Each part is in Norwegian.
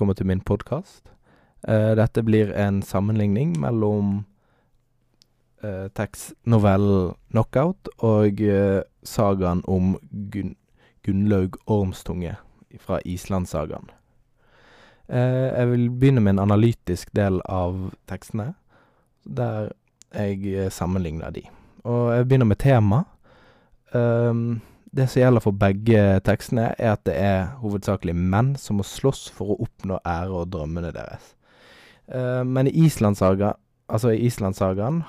Velkommen til min podkast. dette blir en sammenligning mellom uh, tekstnovellen 'Knockout' og uh, sagaen om Gun Gunnlaug Ormstunge fra Islandssagaen. Uh, jeg vil begynne med en analytisk del av tekstene, der jeg sammenligner de. Og jeg begynner med tema. Um, det som gjelder for begge tekstene, er at det er hovedsakelig menn som må slåss for å oppnå ære og drømmene deres. Uh, men i Islandssaga, altså i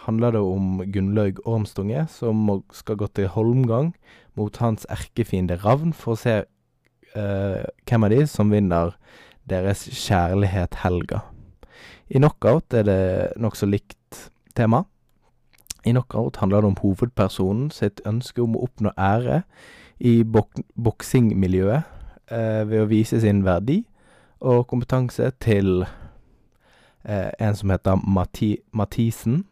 handler det om Gunnlaug Ormstunge som skal gå til holmgang mot hans erkefiende Ravn for å se uh, hvem av de som vinner deres kjærlighet Helga. I Knockout er det nokså likt tema. I Knockout handler det om hovedpersonen sitt ønske om å oppnå ære i bok boksingmiljøet eh, ved å vise sin verdi og kompetanse til eh, en som heter Mati Mathisen,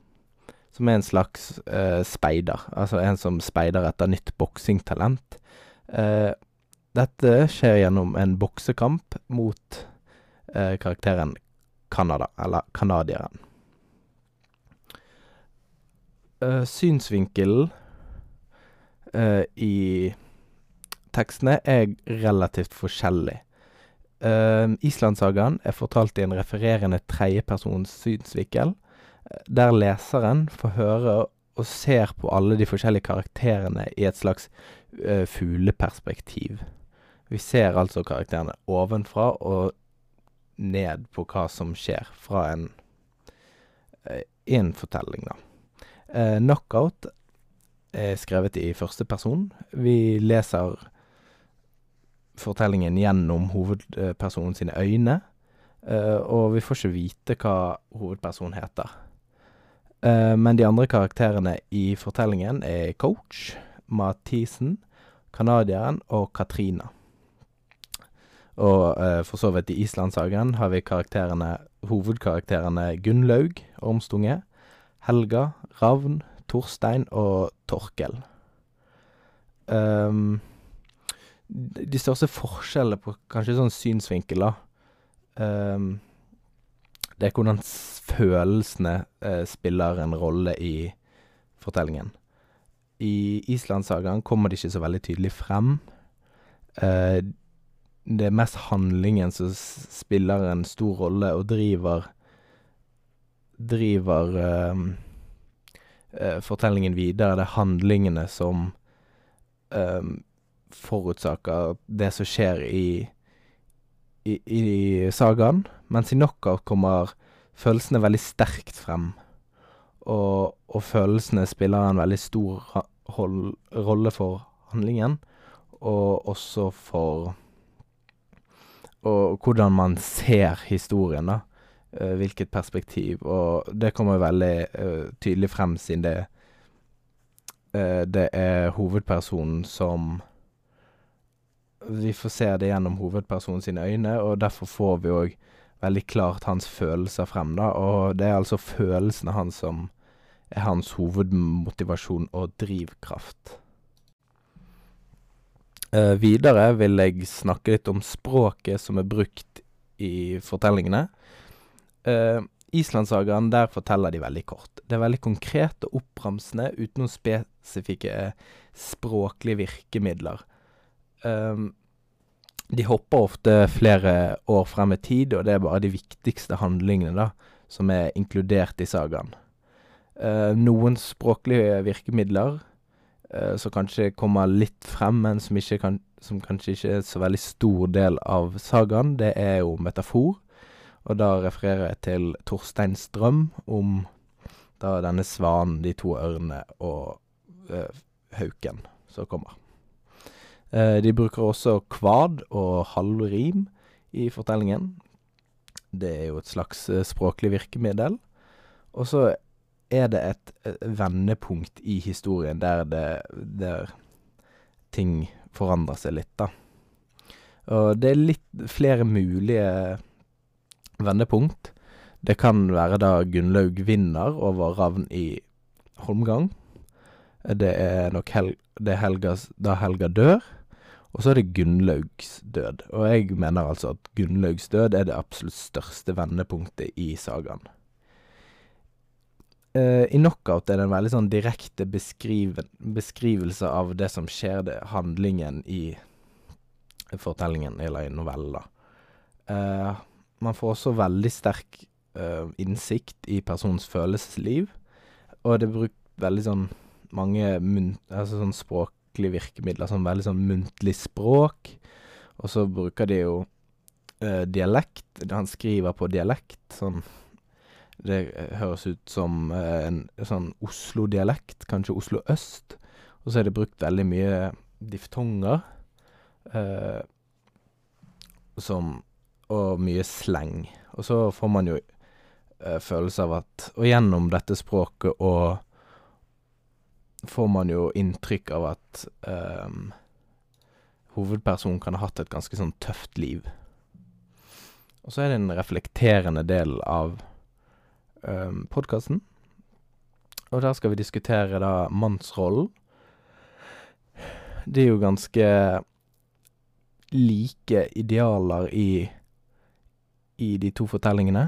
som er en slags eh, speider. Altså en som speider etter nytt boksingtalent. Eh, dette skjer gjennom en boksekamp mot eh, karakteren Canada, eller canadieren. Uh, synsvinkelen uh, i tekstene er relativt forskjellig. Uh, Islandssagaen er fortalt i en refererende tredjepersons synsvinkel, der leseren får høre og ser på alle de forskjellige karakterene i et slags uh, fugleperspektiv. Vi ser altså karakterene ovenfra og ned på hva som skjer fra en, en fortelling, da. Uh, Knockout er skrevet i første person. Vi leser fortellingen gjennom hovedpersonen sine øyne, uh, og vi får ikke vite hva hovedpersonen heter. Uh, men de andre karakterene i fortellingen er Coach, Mathisen, canadieren og Katrina. Og for så vidt i Islandssagen har vi karakterene, hovedkarakterene Gunnlaug Ormstunge, Helga, Ravn, Torstein og Torkel. Um, de største forskjellene på kanskje sånn synsvinkel, da um, Det er hvordan følelsene uh, spiller en rolle i fortellingen. I Islandssagaen kommer det ikke så veldig tydelig frem. Uh, det er mest handlingen som spiller en stor rolle og driver Driver uh, fortellingen videre. Det er handlingene som um, forutsaker det som skjer i, i, i sagaen. Mens i Knockout kommer følelsene veldig sterkt frem. Og, og følelsene spiller en veldig stor hold, rolle for handlingen, og også for Og hvordan man ser historien, da. Uh, hvilket perspektiv. Og det kommer veldig uh, tydelig frem, siden det uh, Det er hovedpersonen som Vi får se det gjennom hovedpersonen sine øyne, og derfor får vi òg veldig klart hans følelser frem, da. Og det er altså følelsene hans som er hans hovedmotivasjon og drivkraft. videre vil jeg snakke litt om språket som er brukt i fortellingene. Uh, Islandssagaen, der forteller de veldig kort. Det er veldig konkret og oppramsende uten noen spesifikke uh, språklige virkemidler. Um, de hopper ofte flere år frem i tid, og det er bare de viktigste handlingene da, som er inkludert i sagaen. Uh, noen språklige virkemidler uh, som kanskje kommer litt frem, men som, kan, som kanskje ikke er så veldig stor del av sagaen, det er jo metafor. Og da refererer jeg til Torstein Strøm om da denne svanen, de to ørnene og eh, hauken som kommer. Eh, de bruker også kvad og halvrim i fortellingen. Det er jo et slags eh, språklig virkemiddel. Og så er det et, et vendepunkt i historien der det der ting forandrer seg litt, da. Og det er litt flere mulige vendepunkt. Det kan være da Gunnlaug vinner over Ravn i Holmgang. Det er nok hel det er Helgas, da Helga dør. Og så er det Gunnlaugs død, og jeg mener altså at Gunnlaugs død er det absolutt største vendepunktet i sagaen. Eh, I Knockout er det en veldig sånn direkte beskrivelse av det som skjer, det handlingen i fortellingen, eller i novella. Uh, Eh, man får også veldig sterk uh, innsikt i personens følelsesliv, og det er brukt veldig sånn mange. Altså sånn språklige virkemidler, sånn veldig sånn muntlig språk, og så bruker de jo uh, dialekt. Han skriver på dialekt, sånn Det høres ut som eh, en sånn Oslo-dialekt, kanskje Oslo øst, og så er det brukt veldig mye diftonger. Eh, som Og mye sleng. Og så får man jo eh, følelse av at Og gjennom dette språket og får man jo inntrykk av at um, hovedpersonen kan ha hatt et ganske sånn tøft liv. Og så er det en reflekterende del av um, podkasten. Og der skal vi diskutere da mannsrollen. Det er jo ganske like idealer i i de to fortellingene.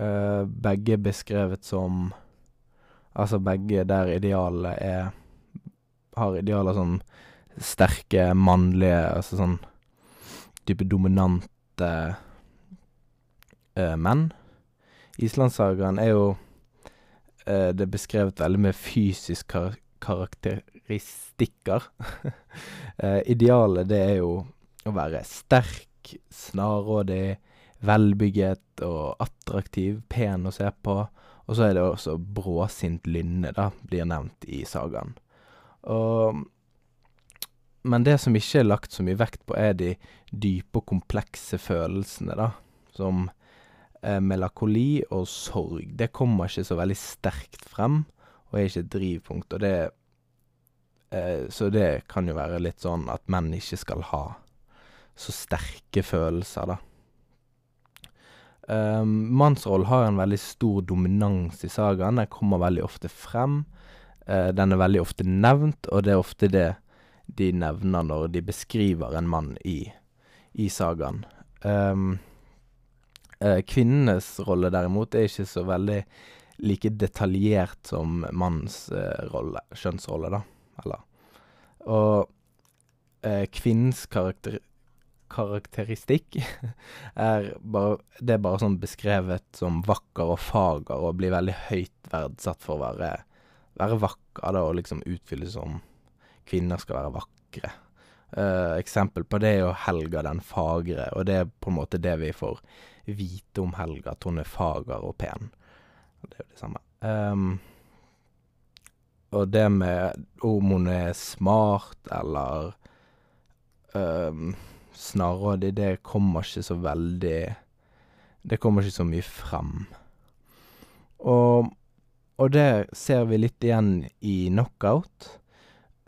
Uh, begge beskrevet som Altså begge der idealet er Har idealer som sterke, mannlige Altså sånn type dominante uh, menn. Islandssagaen er jo uh, Det er beskrevet veldig med fysisk kar karakteristikker. idealet, det er jo å være sterk, snarrådig, velbygget og attraktiv, pen å se på. Og så er det også bråsint lynne, da, blir nevnt i sagaen. Og Men det som ikke er lagt så mye vekt på, er de dype og komplekse følelsene, da. Som eh, melankoli og sorg. Det kommer ikke så veldig sterkt frem, og er ikke et drivpunkt. Og det eh, Så det kan jo være litt sånn at menn ikke skal ha så sterke følelser, da. Um, mannsrollen har en veldig stor dominans i sagaen. Den kommer veldig ofte frem. Uh, den er veldig ofte nevnt, og det er ofte det de nevner når de beskriver en mann i, i sagaen. Um, uh, kvinnenes rolle, derimot, er ikke så veldig like detaljert som mannens uh, rolle, kjønnsrolle, da. Eller Og kvinnens karakter karakteristikk er bare Det er bare sånn beskrevet som vakker og fager, og blir veldig høyt verdsatt for å være, være vakker, da, og liksom utfylles som kvinner skal være vakre. Uh, eksempel på det er jo Helga den fagre, og det er på en måte det vi får vite om Helga, at hun er fager og pen. Det er jo det samme. Um, og det med om hun er smart eller um, snarrådig, det kommer ikke så veldig Det kommer ikke så mye frem. Og, og det ser vi litt igjen i knockout.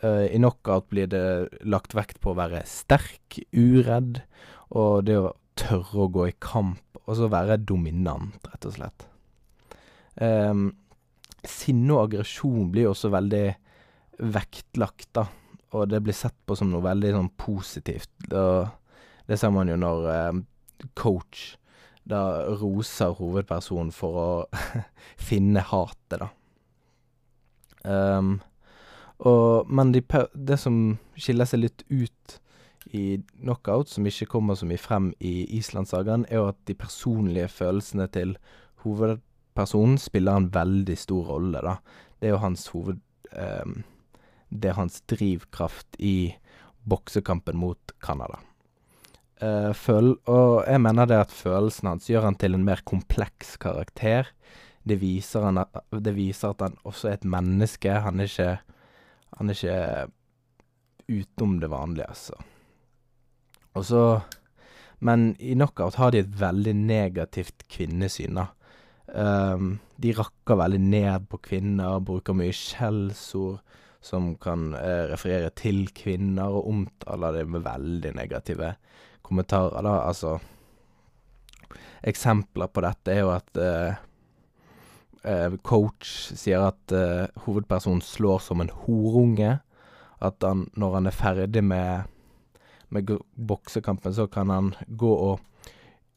Uh, I knockout blir det lagt vekt på å være sterk, uredd, og det å tørre å gå i kamp, og så være dominant, rett og slett. Um, sinne og aggresjon blir også veldig vektlagt, da og det blir sett på som noe veldig sånn positivt. Og det ser man jo når eh, coach da roser hovedpersonen for å finne hatet, da. Um, og, men de, det som skiller seg litt ut i knockout, som ikke kommer så mye frem i Islandssagaen, er jo at de personlige følelsene til hovedpersonen spiller en veldig stor rolle, da. Det er jo hans hoved... Um, det er hans drivkraft i boksekampen mot Canada. Uh, føl og jeg mener det at følelsen hans gjør han til en mer kompleks karakter. Det viser, han, det viser at han også er et menneske. Han er ikke Han er ikke utenom det vanlige, altså. Og så Men i knockout har de et veldig negativt kvinnesyn, da. Um, de rakker veldig ned på kvinner, bruker mye skjellsord som kan eh, referere til kvinner, og omtaler det med veldig negative kommentarer, da. Altså Eksempler på dette er jo at eh, eh, coach sier at eh, hovedpersonen slår som en horunge. At han, når han er ferdig med, med boksekampen, så kan han gå og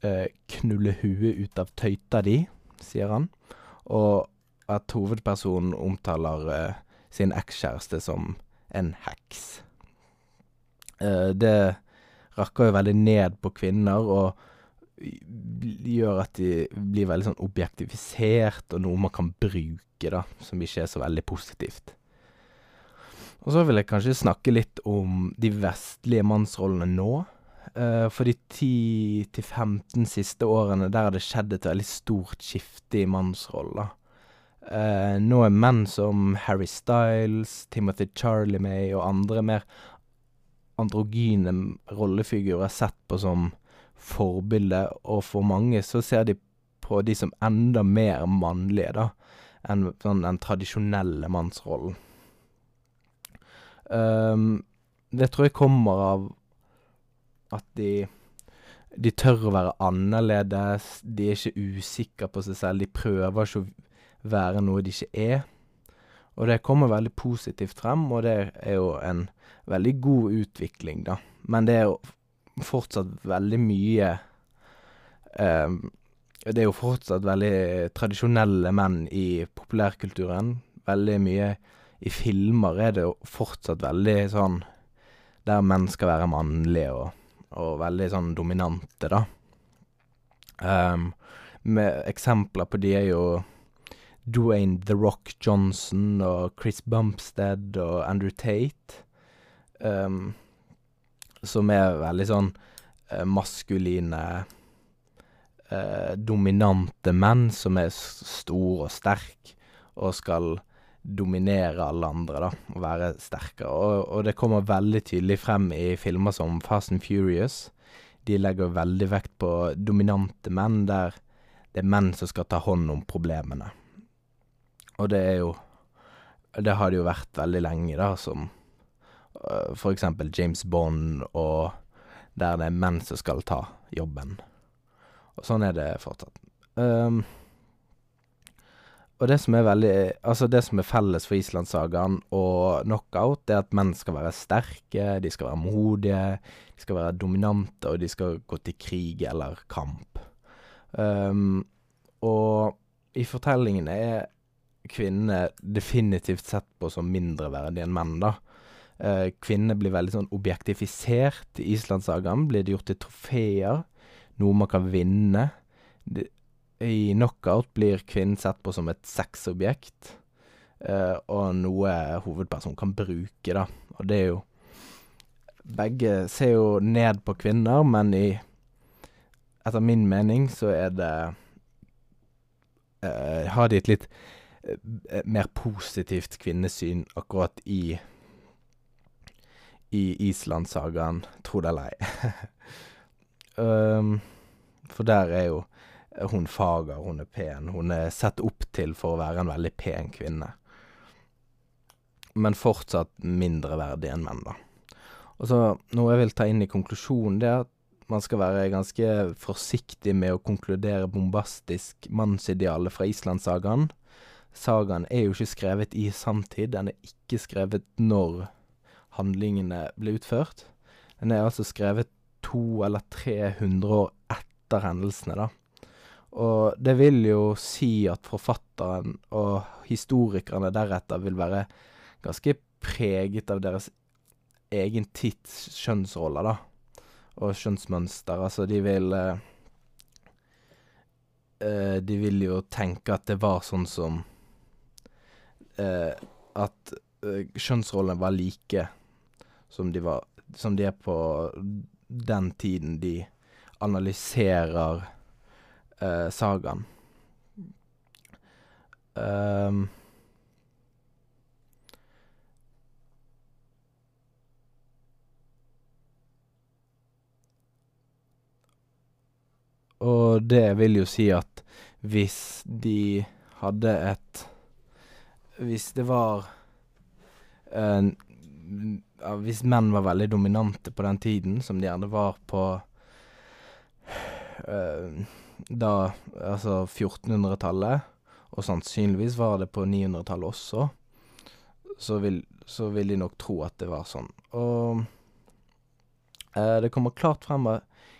eh, knulle huet ut av tøyta di, sier han. Og at hovedpersonen omtaler eh, sin ekskjæreste som en heks. Eh, det rakker jo veldig ned på kvinner, og gjør at de blir veldig sånn objektifisert, og noe man kan bruke, da, som ikke er så veldig positivt. Og så vil jeg kanskje snakke litt om de vestlige mannsrollene nå. Eh, for de 10-15 siste årene, der har det skjedd et veldig stort skifte i mannsroller. Eh, nå er menn som Harry Styles, Timothy Charlie og andre mer androgyne rollefigurer sett på som forbilde, og for mange så ser de på de som enda mer mannlige, da, enn sånn den tradisjonelle mannsrollen. Um, det tror jeg kommer av at de de tør å være annerledes, de er ikke usikre på seg selv, de prøver ikke å være noe de ikke er. Og det kommer veldig positivt frem, og det er jo en veldig god utvikling, da. Men det er jo fortsatt veldig mye eh, Det er jo fortsatt veldig tradisjonelle menn i populærkulturen. Veldig mye i filmer er det jo fortsatt veldig sånn Der menn skal være mannlige og, og veldig sånn dominante, da. Um, med eksempler på de er jo Dwayne The Rock Johnson og Chris Bumpstead og Andrew Tate. Um, som er veldig sånn uh, maskuline uh, Dominante menn som er stor og sterk og skal dominere alle andre, da, og være sterkere. Og, og det kommer veldig tydelig frem i filmer som Fast and Furious. De legger veldig vekt på dominante menn, der det er menn som skal ta hånd om problemene. Og det er jo Det har det jo vært veldig lenge, da, som øh, for eksempel James Bond, og der det er menn som skal ta jobben. Og sånn er det fortsatt. Um, og det som er veldig Altså, det som er felles for Islandssagaen og Knockout, er at menn skal være sterke, de skal være modige, de skal være dominante, og de skal gå til krig eller kamp. Um, og i fortellingene er kvinnene definitivt sett på som mindreverdige enn menn, da. Eh, kvinner blir veldig sånn objektifisert. I Islandssagaen blir de gjort til trofeer, noe man kan vinne. Det, I Knockout blir kvinnen sett på som et sexobjekt, eh, og noe hovedpersonen kan bruke, da. Og det er jo Begge ser jo ned på kvinner, men i Etter min mening så er det eh, Har de et litt mer positivt kvinnesyn akkurat i i Islandssagaen, tro det eller ei. um, for der er jo hun fager, hun er pen. Hun er sett opp til for å være en veldig pen kvinne. Men fortsatt mindre verdig enn menn, da. Og så noe jeg vil ta inn i konklusjonen, det er at man skal være ganske forsiktig med å konkludere bombastisk mannsidealet fra Islandssagaen. Sagaen er jo ikke skrevet i sanntid, den er ikke skrevet når handlingene ble utført. Den er altså skrevet to eller 300 år etter hendelsene, da. Og det vil jo si at forfatteren og historikerne deretter vil være ganske preget av deres egen tids kjønnsroller, da. Og kjønnsmønster. Altså, de vil eh, eh, De vil jo tenke at det var sånn som eh, At eh, kjønnsrollene var like som de var Som de er på den tiden de analyserer eh, sagaen. Um, Og det vil jo si at hvis de hadde et Hvis det var uh, Hvis menn var veldig dominante på den tiden, som de gjerne var på uh, Da Altså 1400-tallet, og sannsynligvis var det på 900-tallet også, så vil, så vil de nok tro at det var sånn. Og uh, det kommer klart frem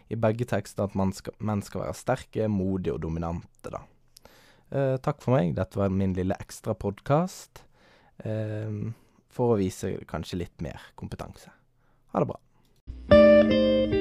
i begge tekster at skal, menn skal være sterke, modige og dominante, da. Eh, takk for meg. Dette var min lille ekstrapodkast. Eh, for å vise kanskje litt mer kompetanse. Ha det bra.